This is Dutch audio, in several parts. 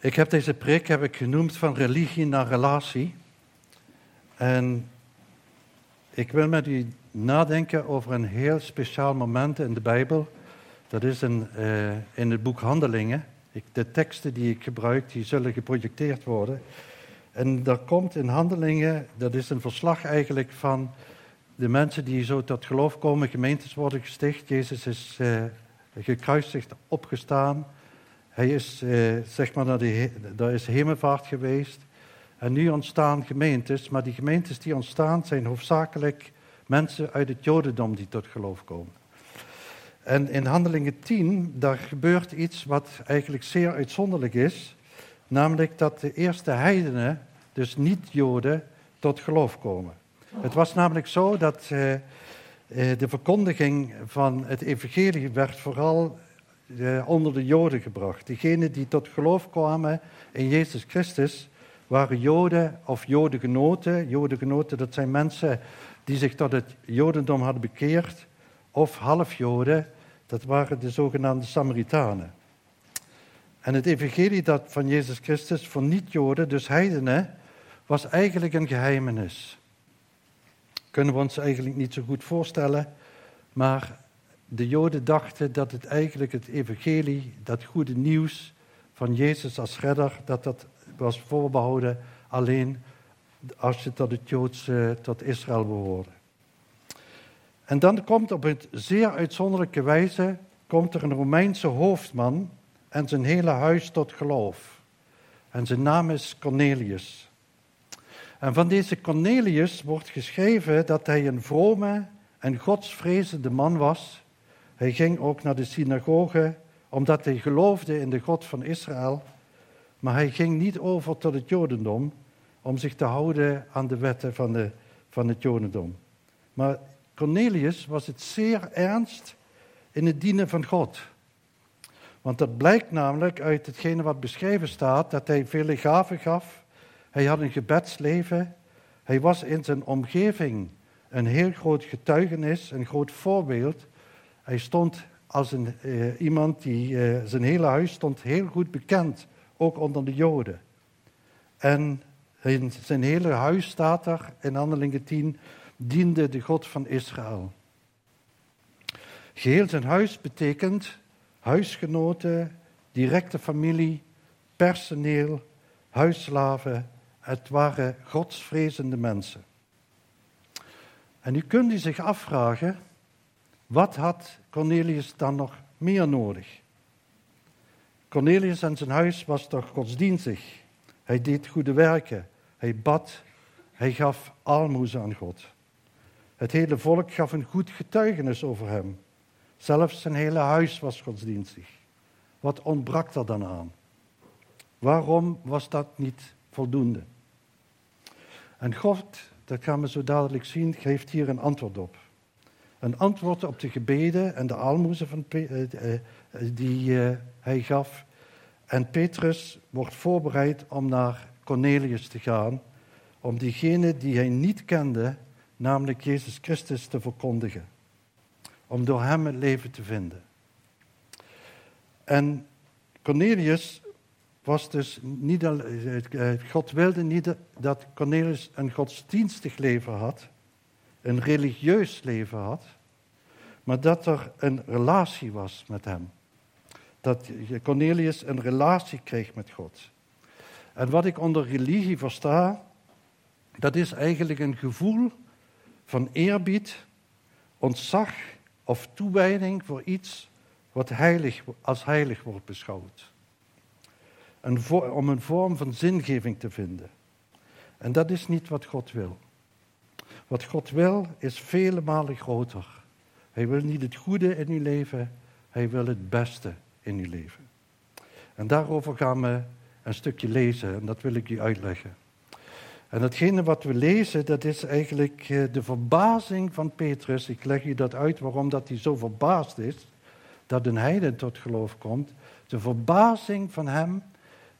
Ik heb deze preek heb ik genoemd van religie naar relatie. En ik wil met u nadenken over een heel speciaal moment in de Bijbel. Dat is in, uh, in het boek Handelingen. Ik, de teksten die ik gebruik, die zullen geprojecteerd worden. En daar komt in Handelingen, dat is een verslag eigenlijk van de mensen die zo tot geloof komen, gemeentes worden gesticht. Jezus is uh, gekruisigd, opgestaan. Hij is, uh, zeg maar, naar de, daar is hemelvaart geweest. En nu ontstaan gemeentes, maar die gemeentes die ontstaan zijn hoofdzakelijk mensen uit het Jodendom die tot geloof komen. En in Handelingen 10, daar gebeurt iets wat eigenlijk zeer uitzonderlijk is. Namelijk dat de eerste heidenen, dus niet-Joden, tot geloof komen. Het was namelijk zo dat uh, de verkondiging van het evangelie werd vooral onder de Joden gebracht. Degenen die tot geloof kwamen in Jezus Christus waren Joden of Jodengenoten. Jodengenoten, dat zijn mensen die zich tot het Jodendom hadden bekeerd. Of halfjoden, dat waren de zogenaamde Samaritanen. En het evangelie dat van Jezus Christus voor niet-Joden, dus heidenen, was eigenlijk een geheimenis. Kunnen we ons eigenlijk niet zo goed voorstellen, maar de Joden dachten dat het eigenlijk het evangelie, dat goede nieuws van Jezus als redder, dat dat was voorbehouden alleen als je tot het Joodse, tot Israël behoorde. En dan komt op een zeer uitzonderlijke wijze komt er een Romeinse hoofdman en zijn hele huis tot geloof. En zijn naam is Cornelius. En van deze Cornelius wordt geschreven dat hij een vrome en godsvrezende man was. Hij ging ook naar de synagoge omdat hij geloofde in de God van Israël. Maar hij ging niet over tot het Jodendom om zich te houden aan de wetten van, de, van het Jodendom. Maar Cornelius was het zeer ernst in het dienen van God. Want dat blijkt namelijk uit hetgene wat beschreven staat, dat hij vele gaven gaf. Hij had een gebedsleven. Hij was in zijn omgeving een heel groot getuigenis, een groot voorbeeld. Hij stond als een, uh, iemand die uh, zijn hele huis stond heel goed bekend, ook onder de Joden. En zijn hele huis staat er in Handelingen 10, diende de God van Israël. Geheel zijn huis betekent huisgenoten, directe familie, personeel, huisslaven. Het waren godsvrezende mensen. En u kunt u zich afvragen, wat had Cornelius dan nog meer nodig? Cornelius en zijn huis was toch godsdienstig. Hij deed goede werken. Hij bad. Hij gaf aalmoezen aan God. Het hele volk gaf een goed getuigenis over hem. Zelfs zijn hele huis was godsdienstig. Wat ontbrak er dan aan? Waarom was dat niet voldoende? En God, dat gaan we zo dadelijk zien, geeft hier een antwoord op. Een antwoord op de gebeden en de aalmoezen van, eh, eh, eh, die hij gaf. En Petrus wordt voorbereid om naar Cornelius te gaan, om diegene die hij niet kende, namelijk Jezus Christus, te verkondigen. Om door hem het leven te vinden. En Cornelius was dus niet, God wilde niet dat Cornelius een godsdienstig leven had, een religieus leven had, maar dat er een relatie was met hem. Dat Cornelius een relatie kreeg met God. En wat ik onder religie versta, dat is eigenlijk een gevoel van eerbied, ontzag of toewijding voor iets wat heilig, als heilig wordt beschouwd. Om een vorm van zingeving te vinden. En dat is niet wat God wil. Wat God wil is vele malen groter. Hij wil niet het goede in uw leven, hij wil het beste in uw leven. En daarover gaan we een stukje lezen en dat wil ik u uitleggen. En datgene wat we lezen, dat is eigenlijk eh, de verbazing van Petrus. Ik leg u dat uit waarom dat hij zo verbaasd is dat een heiden tot geloof komt. De verbazing van hem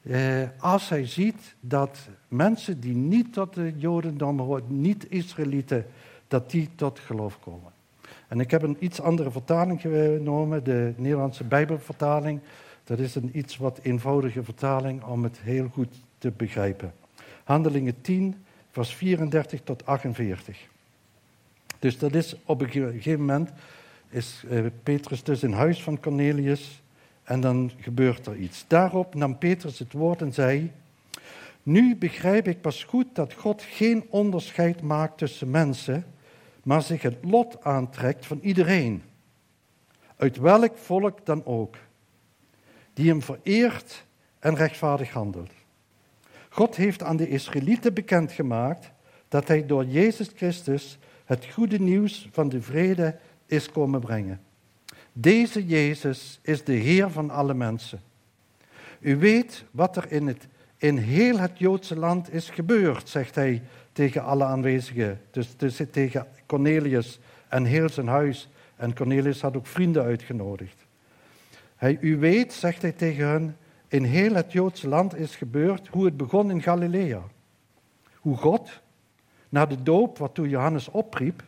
eh, als hij ziet dat mensen die niet tot de Jodendom horen, niet Israëlieten, dat die tot geloof komen. En ik heb een iets andere vertaling genomen, de Nederlandse Bijbelvertaling. Dat is een iets wat eenvoudige vertaling om het heel goed te begrijpen. Handelingen 10, vers 34 tot 48. Dus dat is op een gegeven moment is eh, Petrus dus in huis van Cornelius en dan gebeurt er iets. Daarop nam Petrus het woord en zei: Nu begrijp ik pas goed dat God geen onderscheid maakt tussen mensen, maar zich het lot aantrekt van iedereen, uit welk volk dan ook, die hem vereert en rechtvaardig handelt. God heeft aan de Israëlieten bekendgemaakt dat hij door Jezus Christus het goede nieuws van de vrede is komen brengen. Deze Jezus is de Heer van alle mensen. U weet wat er in, het, in heel het Joodse land is gebeurd, zegt hij tegen alle aanwezigen. Dus, dus tegen Cornelius en heel zijn huis. En Cornelius had ook vrienden uitgenodigd. Hij, u weet, zegt hij tegen hen, in heel het Joodse land is gebeurd hoe het begon in Galilea. Hoe God, na de doop waartoe Johannes opriep,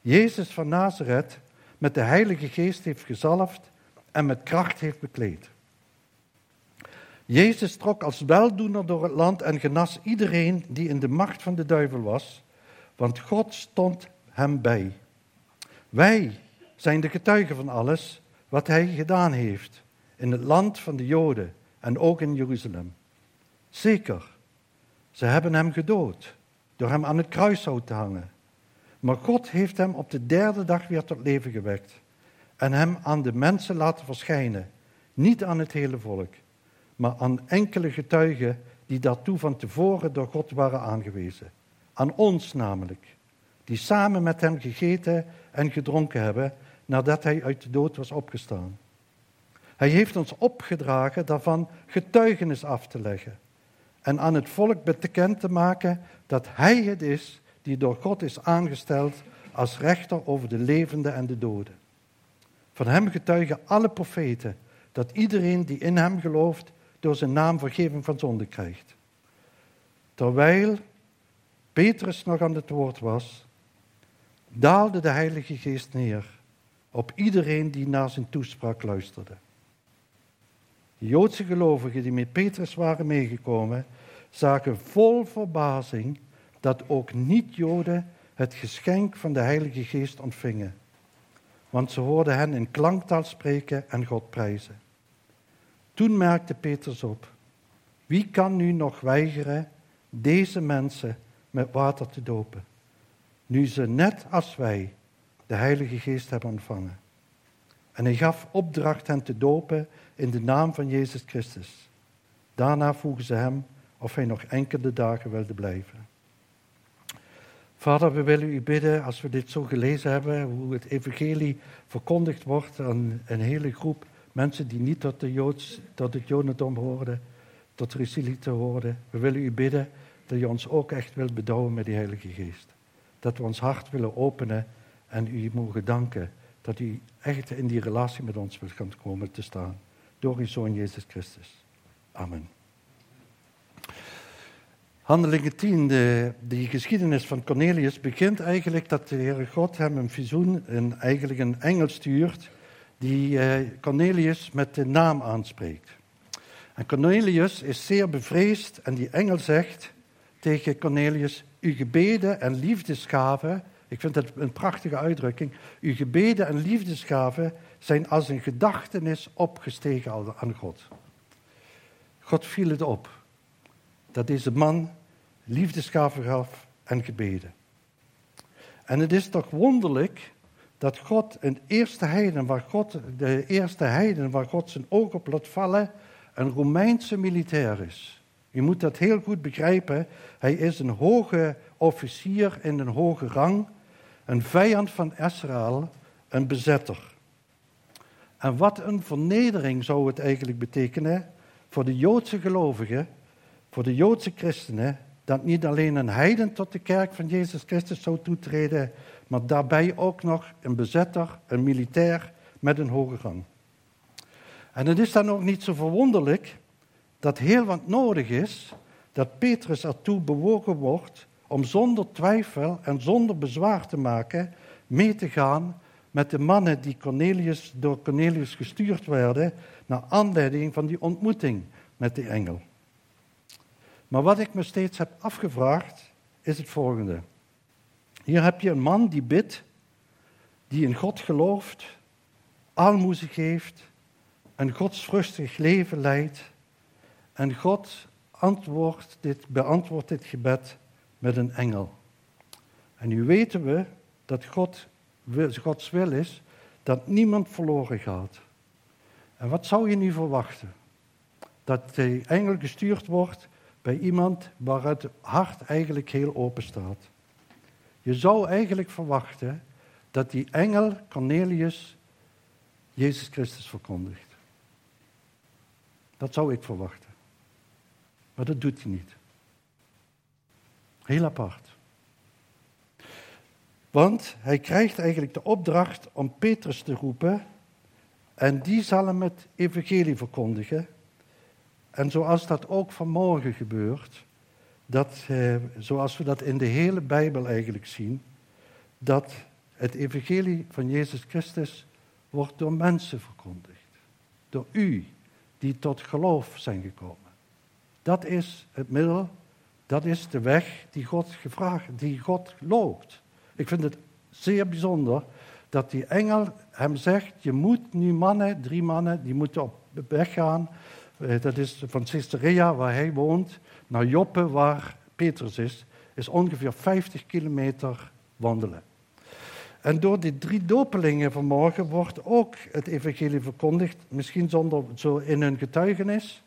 Jezus van Nazareth met de Heilige Geest heeft gezalfd en met kracht heeft bekleed. Jezus trok als weldoener door het land en genas iedereen die in de macht van de duivel was, want God stond hem bij. Wij zijn de getuigen van alles wat hij gedaan heeft in het land van de Joden en ook in Jeruzalem. Zeker, ze hebben hem gedood door hem aan het kruishout te hangen. Maar God heeft hem op de derde dag weer tot leven gewekt en hem aan de mensen laten verschijnen, niet aan het hele volk, maar aan enkele getuigen die daartoe van tevoren door God waren aangewezen. Aan ons namelijk, die samen met hem gegeten en gedronken hebben nadat hij uit de dood was opgestaan. Hij heeft ons opgedragen daarvan getuigenis af te leggen en aan het volk bekend te maken dat hij het is die door God is aangesteld als rechter over de levenden en de doden. Van hem getuigen alle profeten dat iedereen die in hem gelooft door zijn naam vergeving van zonde krijgt. Terwijl Petrus nog aan het woord was, daalde de Heilige Geest neer op iedereen die naar zijn toespraak luisterde. De Joodse gelovigen die met Petrus waren meegekomen, zagen vol verbazing dat ook niet-Joden het geschenk van de Heilige Geest ontvingen. Want ze hoorden hen in klanktaal spreken en God prijzen. Toen merkte Petrus op: wie kan nu nog weigeren deze mensen met water te dopen, nu ze net als wij de Heilige Geest hebben ontvangen? En hij gaf opdracht hen te dopen in de naam van Jezus Christus. Daarna vroegen ze hem of hij nog enkele dagen wilde blijven. Vader, we willen u bidden, als we dit zo gelezen hebben, hoe het evangelie verkondigd wordt aan een hele groep mensen die niet tot, de Joods, tot het Jodendom hoorden, tot de Israëlieten hoorden. We willen u bidden dat je ons ook echt wilt bedouwen met die Heilige Geest. Dat we ons hart willen openen en u mogen danken dat u echt in die relatie met ons wilt gaan komen te staan. Door uw Zoon Jezus Christus. Amen. Handelingen 10, de, die geschiedenis van Cornelius, begint eigenlijk dat de Heere God hem een visioen, en eigenlijk een engel stuurt, die eh, Cornelius met de naam aanspreekt. En Cornelius is zeer bevreesd en die engel zegt tegen Cornelius, uw gebeden en liefdesgaven, ik vind dat een prachtige uitdrukking, uw gebeden en liefdesgaven zijn als een gedachtenis opgestegen aan God. God viel het op dat deze man liefdesgaven gaf en gebeden. En het is toch wonderlijk dat God een eerste heiden, waar God, de eerste heiden waar God zijn oog op laat vallen, een Romeinse militair is. Je moet dat heel goed begrijpen. Hij is een hoge officier in een hoge rang, een vijand van Israël, een bezetter. En wat een vernedering zou het eigenlijk betekenen voor de Joodse gelovigen, voor de Joodse christenen, dat niet alleen een heiden tot de kerk van Jezus Christus zou toetreden, maar daarbij ook nog een bezetter, een militair met een hoge rang. En het is dan ook niet zo verwonderlijk dat heel wat nodig is dat Petrus ertoe bewogen wordt om zonder twijfel en zonder bezwaar te maken mee te gaan met de mannen die Cornelius, door Cornelius gestuurd werden, naar aanleiding van die ontmoeting met die engel. Maar wat ik me steeds heb afgevraagd, is het volgende. Hier heb je een man die bidt, die in God gelooft, aalmoezen geeft, een godsvruchtig leven leidt. En God antwoordt dit, beantwoordt dit gebed met een engel. En nu weten we dat God, Gods wil is dat niemand verloren gaat. En wat zou je nu verwachten? Dat de engel gestuurd wordt bij iemand waar het hart eigenlijk heel open staat. Je zou eigenlijk verwachten dat die engel Cornelius Jezus Christus verkondigt. Dat zou ik verwachten. Maar dat doet hij niet. Heel apart. Want hij krijgt eigenlijk de opdracht om Petrus te roepen en die zal hem het evangelie verkondigen. En zoals dat ook vanmorgen gebeurt, dat, eh, zoals we dat in de hele Bijbel eigenlijk zien, dat het evangelie van Jezus Christus wordt door mensen verkondigd. Door u, die tot geloof zijn gekomen. Dat is het middel, dat is de weg die God, gevraagd, die God loopt. Ik vind het zeer bijzonder dat die engel hem zegt, je moet nu mannen, drie mannen, die moeten op weg gaan. Eh, dat is van Caesarea, waar hij woont, naar Joppe, waar Petrus is, is ongeveer 50 kilometer wandelen. En door die drie dopelingen vanmorgen wordt ook het evangelie verkondigd, misschien zonder zo in hun getuigenis.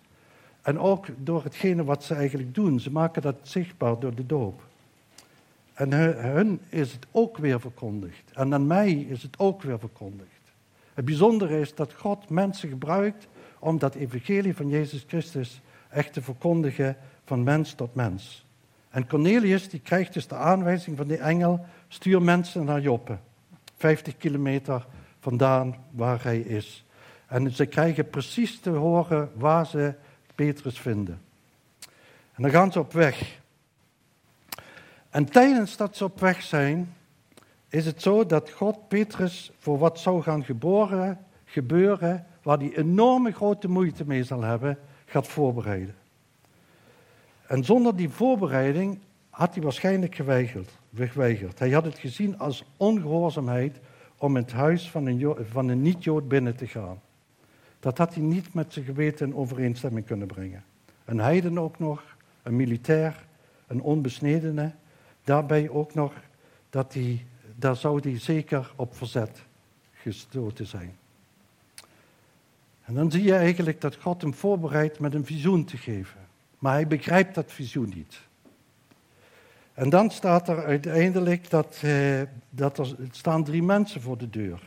En ook door hetgene wat ze eigenlijk doen. Ze maken dat zichtbaar door de doop. En hun is het ook weer verkondigd. En aan mij is het ook weer verkondigd. Het bijzondere is dat God mensen gebruikt om dat evangelie van Jezus Christus echt te verkondigen van mens tot mens. En Cornelius die krijgt dus de aanwijzing van die engel, stuur mensen naar Joppe. 50 kilometer vandaan waar hij is. En ze krijgen precies te horen waar ze Petrus vinden. En dan gaan ze op weg. En tijdens dat ze op weg zijn, is het zo dat God Petrus voor wat zou gaan geboren, gebeuren, waar hij enorme grote moeite mee zal hebben, gaat voorbereiden. En zonder die voorbereiding had hij waarschijnlijk geweigerd, geweigerd. Hij had het gezien als ongehoorzaamheid om in het huis van een, van een niet-Jood binnen te gaan. Dat had hij niet met zijn geweten in overeenstemming kunnen brengen. Een heiden ook nog, een militair, een onbesnedene. Daarbij ook nog dat hij, daar zou hij zeker op verzet gestoten zijn. En dan zie je eigenlijk dat God hem voorbereidt met een visioen te geven. Maar hij begrijpt dat visioen niet. En dan staat er uiteindelijk dat, eh, dat er staan drie mensen voor de deur.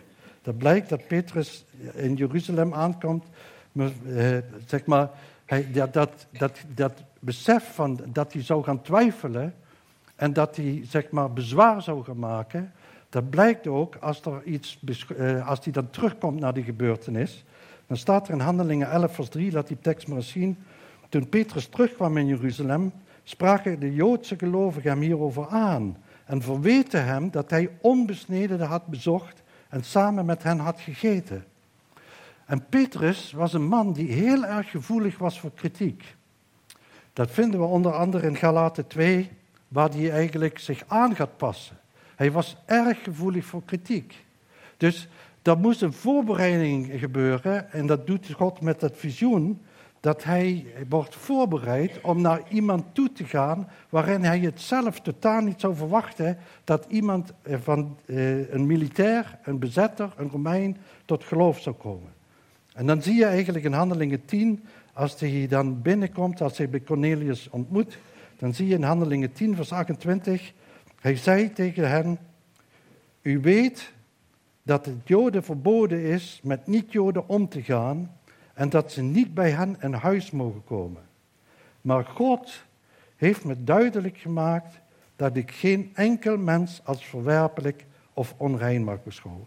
Dat blijkt dat Petrus in Jeruzalem aankomt, eh, zeg maar, dat, dat, dat, dat besef van dat hij zou gaan twijfelen en dat hij zeg maar, bezwaar zou gaan maken, dat blijkt ook als, er iets, eh, als hij dan terugkomt naar die gebeurtenis. Dan staat er in Handelingen 11, vers 3, laat die tekst maar eens zien. Toen Petrus terugkwam in Jeruzalem, spraken de Joodse gelovigen hem hierover aan en verweten hem dat hij onbesneden had bezocht en samen met hen had gegeten. En Petrus was een man die heel erg gevoelig was voor kritiek. Dat vinden we onder andere in Galaten 2, waar hij eigenlijk zich aan gaat passen. Hij was erg gevoelig voor kritiek. Dus er moest een voorbereiding gebeuren en dat doet God met dat visioen dat hij wordt voorbereid om naar iemand toe te gaan waarin hij het zelf totaal niet zou verwachten dat iemand van eh, een militair, een bezetter, een Romein tot geloof zou komen. En dan zie je eigenlijk in Handelingen 10, als hij dan binnenkomt, als hij bij Cornelius ontmoet, dan zie je in Handelingen 10, vers 28, hij zei tegen hen, u weet dat het Joden verboden is met niet-Joden om te gaan en dat ze niet bij hen in huis mogen komen. Maar God heeft me duidelijk gemaakt dat ik geen enkel mens als verwerpelijk of onrein mag beschouwen.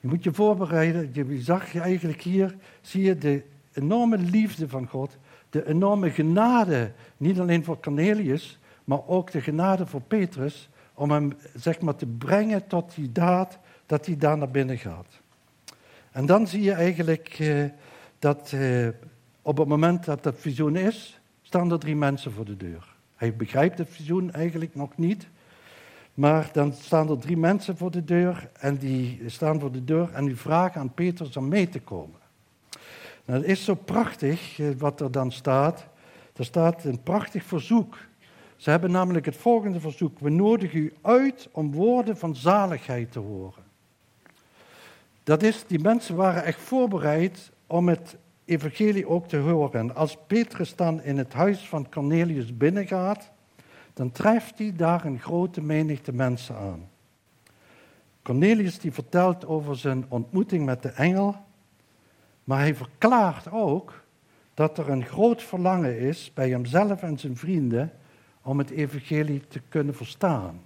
Je moet je voorbereiden. Je zag je eigenlijk hier, zie je de enorme liefde van God, de enorme genade, niet alleen voor Cornelius, maar ook de genade voor Petrus, om hem zeg maar te brengen tot die daad dat hij daar naar binnen gaat. En dan zie je eigenlijk eh, dat eh, op het moment dat dat visioen is, staan er drie mensen voor de deur. Hij begrijpt het visioen eigenlijk nog niet. Maar dan staan er drie mensen voor de deur en die staan voor de deur en die vragen aan Petrus om mee te komen. Nou, het is zo prachtig eh, wat er dan staat. Er staat een prachtig verzoek. Ze hebben namelijk het volgende verzoek. We nodigen u uit om woorden van zaligheid te horen. Dat is, die mensen waren echt voorbereid om het evangelie ook te horen. Als Petrus dan in het huis van Cornelius binnengaat, dan treft hij daar een grote menigte mensen aan. Cornelius die vertelt over zijn ontmoeting met de engel, maar hij verklaart ook dat er een groot verlangen is bij hemzelf en zijn vrienden om het evangelie te kunnen verstaan.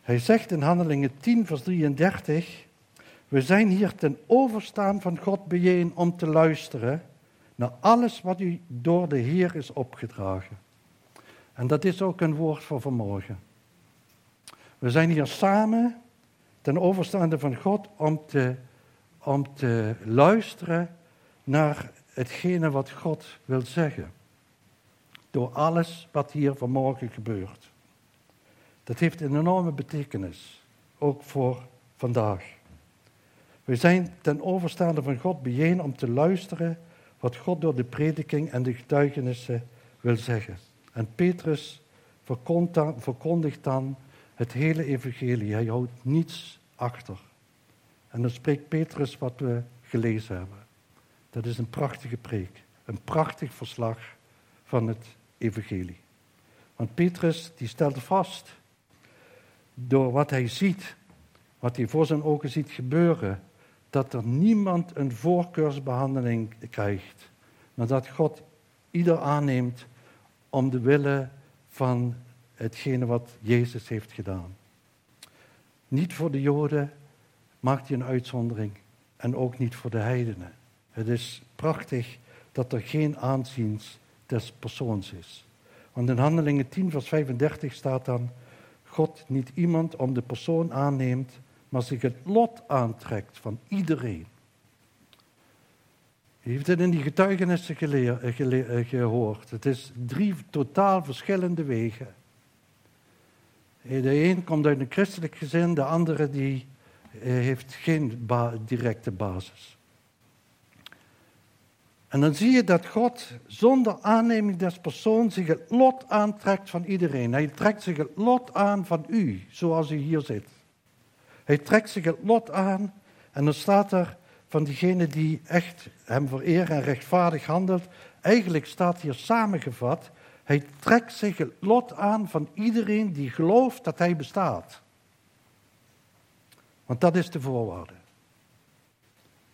Hij zegt in Handelingen 10, vers 33, we zijn hier ten overstaan van God bijeen om te luisteren naar alles wat u door de Heer is opgedragen. En dat is ook een woord voor vanmorgen. We zijn hier samen ten overstaande van God om te, om te luisteren naar hetgene wat God wil zeggen. Door alles wat hier vanmorgen gebeurt. Dat heeft een enorme betekenis, ook voor vandaag. We zijn ten overstaande van God bijeen om te luisteren wat God door de prediking en de getuigenissen wil zeggen. En Petrus verkondigt dan het hele evangelie. Hij houdt niets achter. En dan spreekt Petrus wat we gelezen hebben. Dat is een prachtige preek. Een prachtig verslag van het evangelie. Want Petrus die stelt vast, door wat hij ziet, wat hij voor zijn ogen ziet gebeuren, dat er niemand een voorkeursbehandeling krijgt, maar dat God ieder aanneemt om de wille van hetgene wat Jezus heeft gedaan. Niet voor de Joden maakt hij een uitzondering en ook niet voor de heidenen. Het is prachtig dat er geen aanzien des persoons is. Want in Handelingen 10, vers 35 staat dan: God niet iemand om de persoon aanneemt, maar zich het lot aantrekt van iedereen. Je heeft het in die getuigenissen geleer, eh, eh, gehoord. Het is drie totaal verschillende wegen. De een komt uit een christelijk gezin, de andere die eh, heeft geen directe basis. En dan zie je dat God zonder aanneming des persoons zich het lot aantrekt van iedereen. Hij trekt zich het lot aan van u, zoals u hier zit. Hij trekt zich het lot aan en dan staat er van diegene die echt hem vereren en rechtvaardig handelt. Eigenlijk staat hier samengevat, hij trekt zich het lot aan van iedereen die gelooft dat hij bestaat. Want dat is de voorwaarde.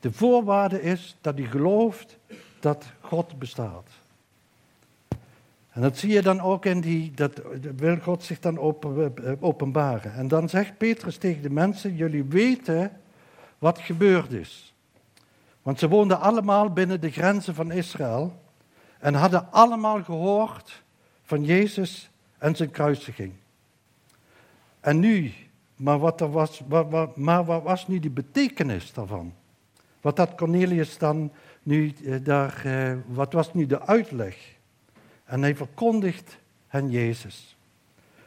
De voorwaarde is dat hij gelooft dat God bestaat. En dat zie je dan ook in die, dat wil God zich dan openbaren. En dan zegt Petrus tegen de mensen, jullie weten wat gebeurd is. Want ze woonden allemaal binnen de grenzen van Israël en hadden allemaal gehoord van Jezus en zijn kruisiging. En nu, maar wat, er was, maar wat was nu de betekenis daarvan? Wat had Cornelius dan nu eh, daar, eh, wat was nu de uitleg? En hij verkondigt hen Jezus.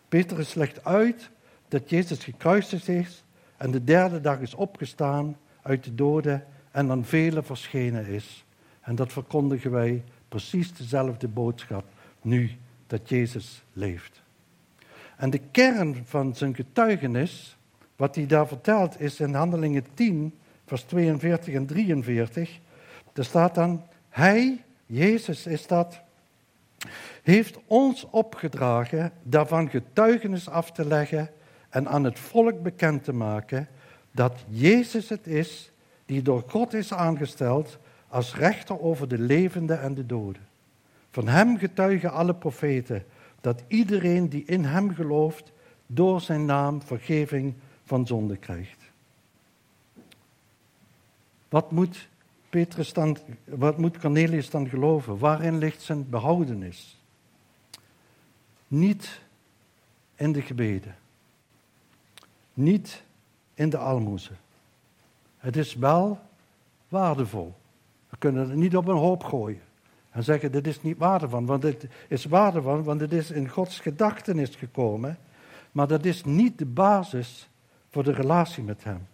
Petrus legt uit dat Jezus gekruisigd is en de derde dag is opgestaan uit de doden en aan velen verschenen is. En dat verkondigen wij precies dezelfde boodschap nu dat Jezus leeft. En de kern van zijn getuigenis, wat hij daar vertelt, is in Handelingen 10, vers 42 en 43. Daar staat dan, Hij, Jezus is dat, heeft ons opgedragen daarvan getuigenis af te leggen en aan het volk bekend te maken dat Jezus het is die door God is aangesteld als rechter over de levenden en de doden. Van hem getuigen alle profeten dat iedereen die in hem gelooft door zijn naam vergeving van zonde krijgt. Wat moet Petrus wat moet Cornelius dan geloven? Waarin ligt zijn behoudenis? Niet in de gebeden. Niet in de almoezen. Het is wel waardevol. We kunnen het niet op een hoop gooien en zeggen: dit is niet waardevol, want dit is waardevol, want het is in Gods gedachtenis gekomen. Maar dat is niet de basis voor de relatie met Hem.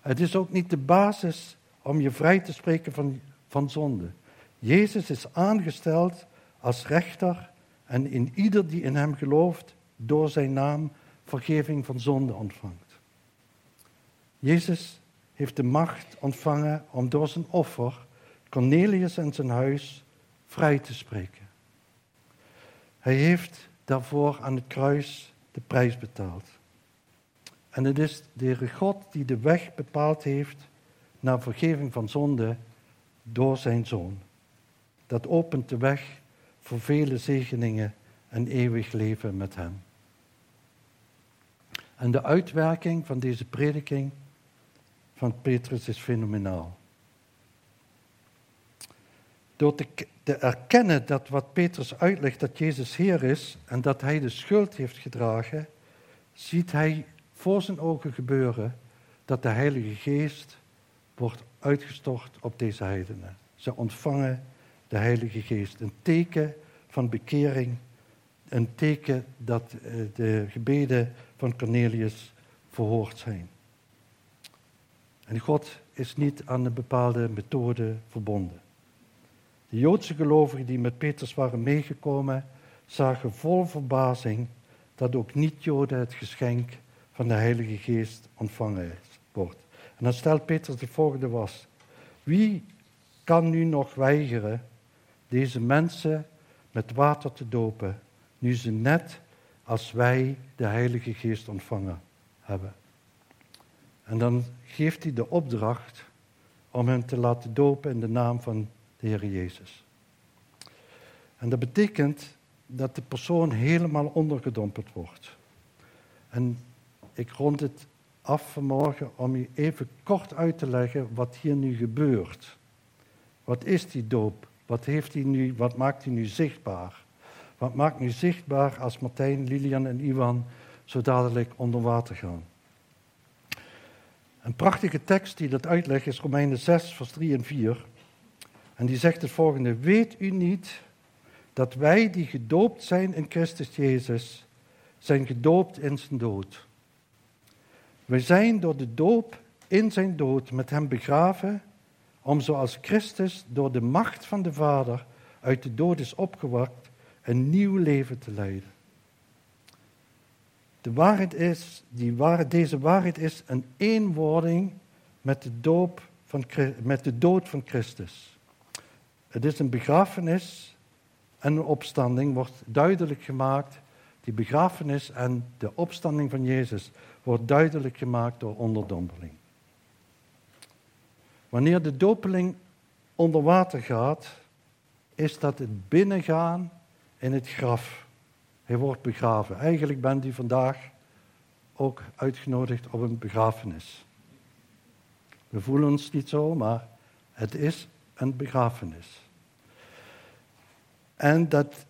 Het is ook niet de basis om je vrij te spreken van, van zonde. Jezus is aangesteld als rechter en in ieder die in Hem gelooft, door Zijn naam vergeving van zonde ontvangt. Jezus heeft de macht ontvangen om door zijn offer Cornelius en zijn huis vrij te spreken. Hij heeft daarvoor aan het kruis de prijs betaald. En het is de Heere God die de weg bepaald heeft naar vergeving van zonde door zijn Zoon. Dat opent de weg voor vele zegeningen en eeuwig leven met Hem. En de uitwerking van deze prediking van Petrus is fenomenaal. Door te, te, erkennen dat wat Petrus uitlegt, dat Jezus Heer is en dat hij de schuld heeft gedragen, ziet hij voor zijn ogen gebeuren dat de Heilige Geest wordt uitgestort op deze heidenen. Ze ontvangen de Heilige Geest. Een teken van bekering, een teken dat eh, de gebeden van Cornelius verhoord zijn. En God is niet aan een bepaalde methode verbonden. De Joodse gelovigen die met Petrus waren meegekomen, zagen vol verbazing dat ook niet-Joden het geschenk van de Heilige Geest ontvangen wordt. En dan stelt Petrus de volgende was. Wie kan nu nog weigeren deze mensen met water te dopen, nu ze net als wij de Heilige Geest ontvangen hebben? En dan geeft hij de opdracht om hen te laten dopen in de naam van de Heer Jezus. En dat betekent dat de persoon helemaal ondergedompeld wordt. En ik rond het af vanmorgen om u even kort uit te leggen wat hier nu gebeurt. Wat is die doop? Wat, heeft hij nu, wat maakt hij nu zichtbaar? Wat maakt nu zichtbaar als Martijn, Lilian en Iwan zo dadelijk onder water gaan? Een prachtige tekst die dat uitlegt is Romeinen 6, vers 3 en 4. En die zegt het volgende: Weet u niet dat wij die gedoopt zijn in Christus Jezus, zijn gedoopt in zijn dood? Wij zijn door de doop in zijn dood met hem begraven, om zoals Christus door de macht van de Vader uit de dood is opgewakt, een nieuw leven te leiden. De waarheid is, die waarheid, deze waarheid is een eenwording met de, doop van, met de dood van Christus. Het is een begrafenis en een opstanding, wordt duidelijk gemaakt. Die begrafenis en de opstanding van Jezus wordt duidelijk gemaakt door onderdompeling. Wanneer de dopeling onder water gaat, is dat het binnengaan in het graf. Hij wordt begraven. Eigenlijk bent u vandaag ook uitgenodigd op een begrafenis. We voelen ons niet zo, maar het is een begrafenis. En dat,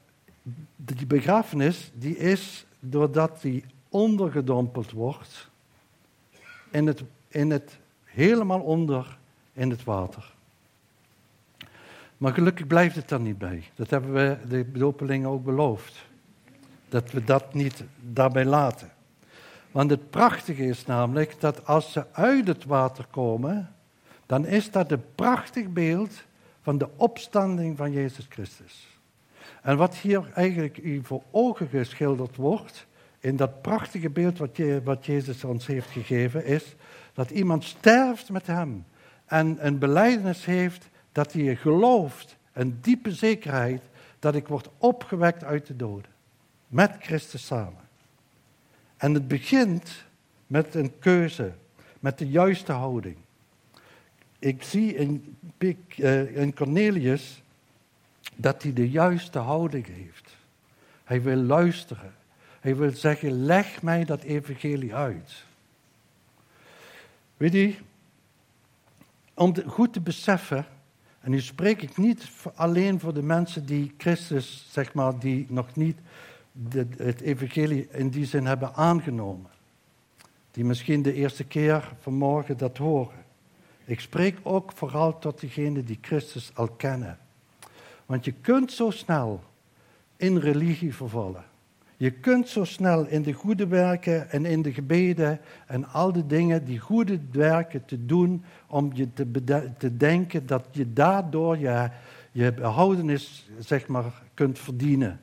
die begrafenis die is doordat die ondergedompeld wordt in het, in het helemaal onder in het water. Maar gelukkig blijft het daar niet bij. Dat hebben we de dopelingen ook beloofd. Dat we dat niet daarbij laten. Want het prachtige is namelijk dat als ze uit het water komen, dan is dat een prachtig beeld van de opstanding van Jezus Christus. En wat hier eigenlijk voor ogen geschilderd wordt, in dat prachtige beeld wat, je, wat Jezus ons heeft gegeven, is dat iemand sterft met hem en een beleidenis heeft dat hij gelooft, een diepe zekerheid dat ik word opgewekt uit de doden. Met Christus samen. En het begint met een keuze, met de juiste houding. Ik zie in, eh, in Cornelius dat hij de juiste houding heeft. Hij wil luisteren. Hij wil zeggen, leg mij dat evangelie uit. Weet je, om goed te beseffen, en nu spreek ik niet alleen voor de mensen die Christus, zeg maar, die nog niet het evangelie in die zin hebben aangenomen. Die misschien de eerste keer vanmorgen dat horen. Ik spreek ook vooral tot degenen die Christus al kennen. Want je kunt zo snel in religie vervallen. Je kunt zo snel in de goede werken en in de gebeden en al die dingen, die goede werken te doen, om je te, te denken dat je daardoor je, je behoudenis zeg maar, kunt verdienen.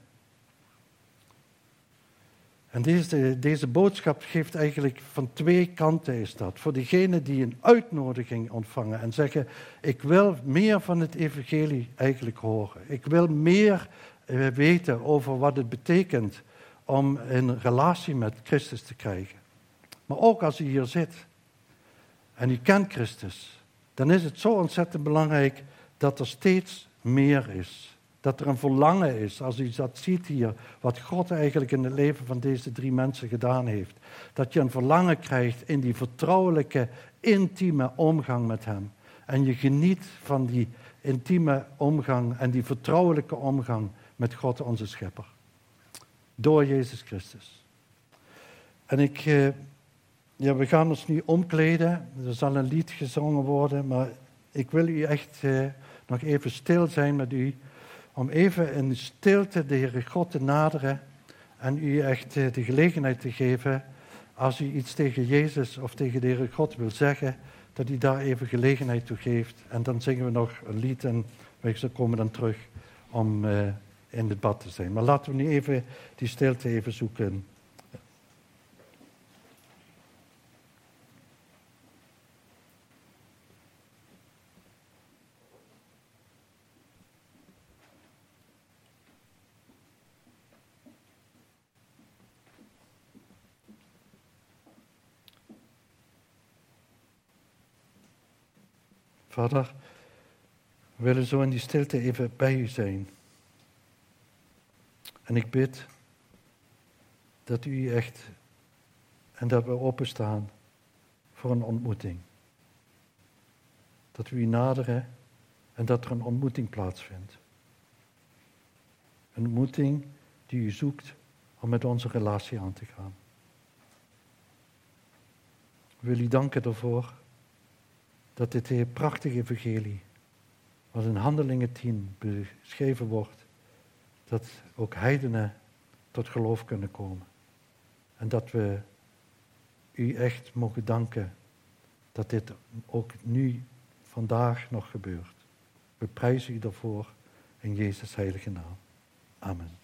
En deze, deze boodschap geeft eigenlijk van twee kanten is dat. Voor degenen die een uitnodiging ontvangen en zeggen, ik wil meer van het evangelie eigenlijk horen. Ik wil meer eh, weten over wat het betekent om een relatie met Christus te krijgen. Maar ook als u hier zit en u kent Christus, dan is het zo ontzettend belangrijk dat er steeds meer is. Dat er een verlangen is, als u dat ziet hier, wat God eigenlijk in het leven van deze drie mensen gedaan heeft. Dat je een verlangen krijgt in die vertrouwelijke, intieme omgang met Hem. En je geniet van die intieme omgang en die vertrouwelijke omgang met God onze Schepper. Door Jezus Christus. En ik, eh, ja, we gaan ons nu omkleden. Er zal een lied gezongen worden, maar ik wil u echt eh, nog even stil zijn met u. Om even in stilte de Heere God te naderen en u echt eh, de gelegenheid te geven, als u iets tegen Jezus of tegen de Heere God wil zeggen, dat u daar even gelegenheid toe geeft. En dan zingen we nog een lied en wij komen dan terug om in debat te zijn. Maar laten we nu even die stilte even zoeken. Vader, we willen zo in die stilte even bij u zijn. En ik bid dat u echt en dat we openstaan voor een ontmoeting. Dat we u naderen en dat er een ontmoeting plaatsvindt. Een ontmoeting die u zoekt om met onze relatie aan te gaan. Ik wil u danken ervoor dat dit prachtige evangelie, wat in Handelingen 10 beschreven wordt, dat ook heidenen tot geloof kunnen komen. En dat we u echt mogen danken dat dit ook nu, vandaag nog gebeurt. We prijzen u daarvoor in Jezus' heilige naam. Amen.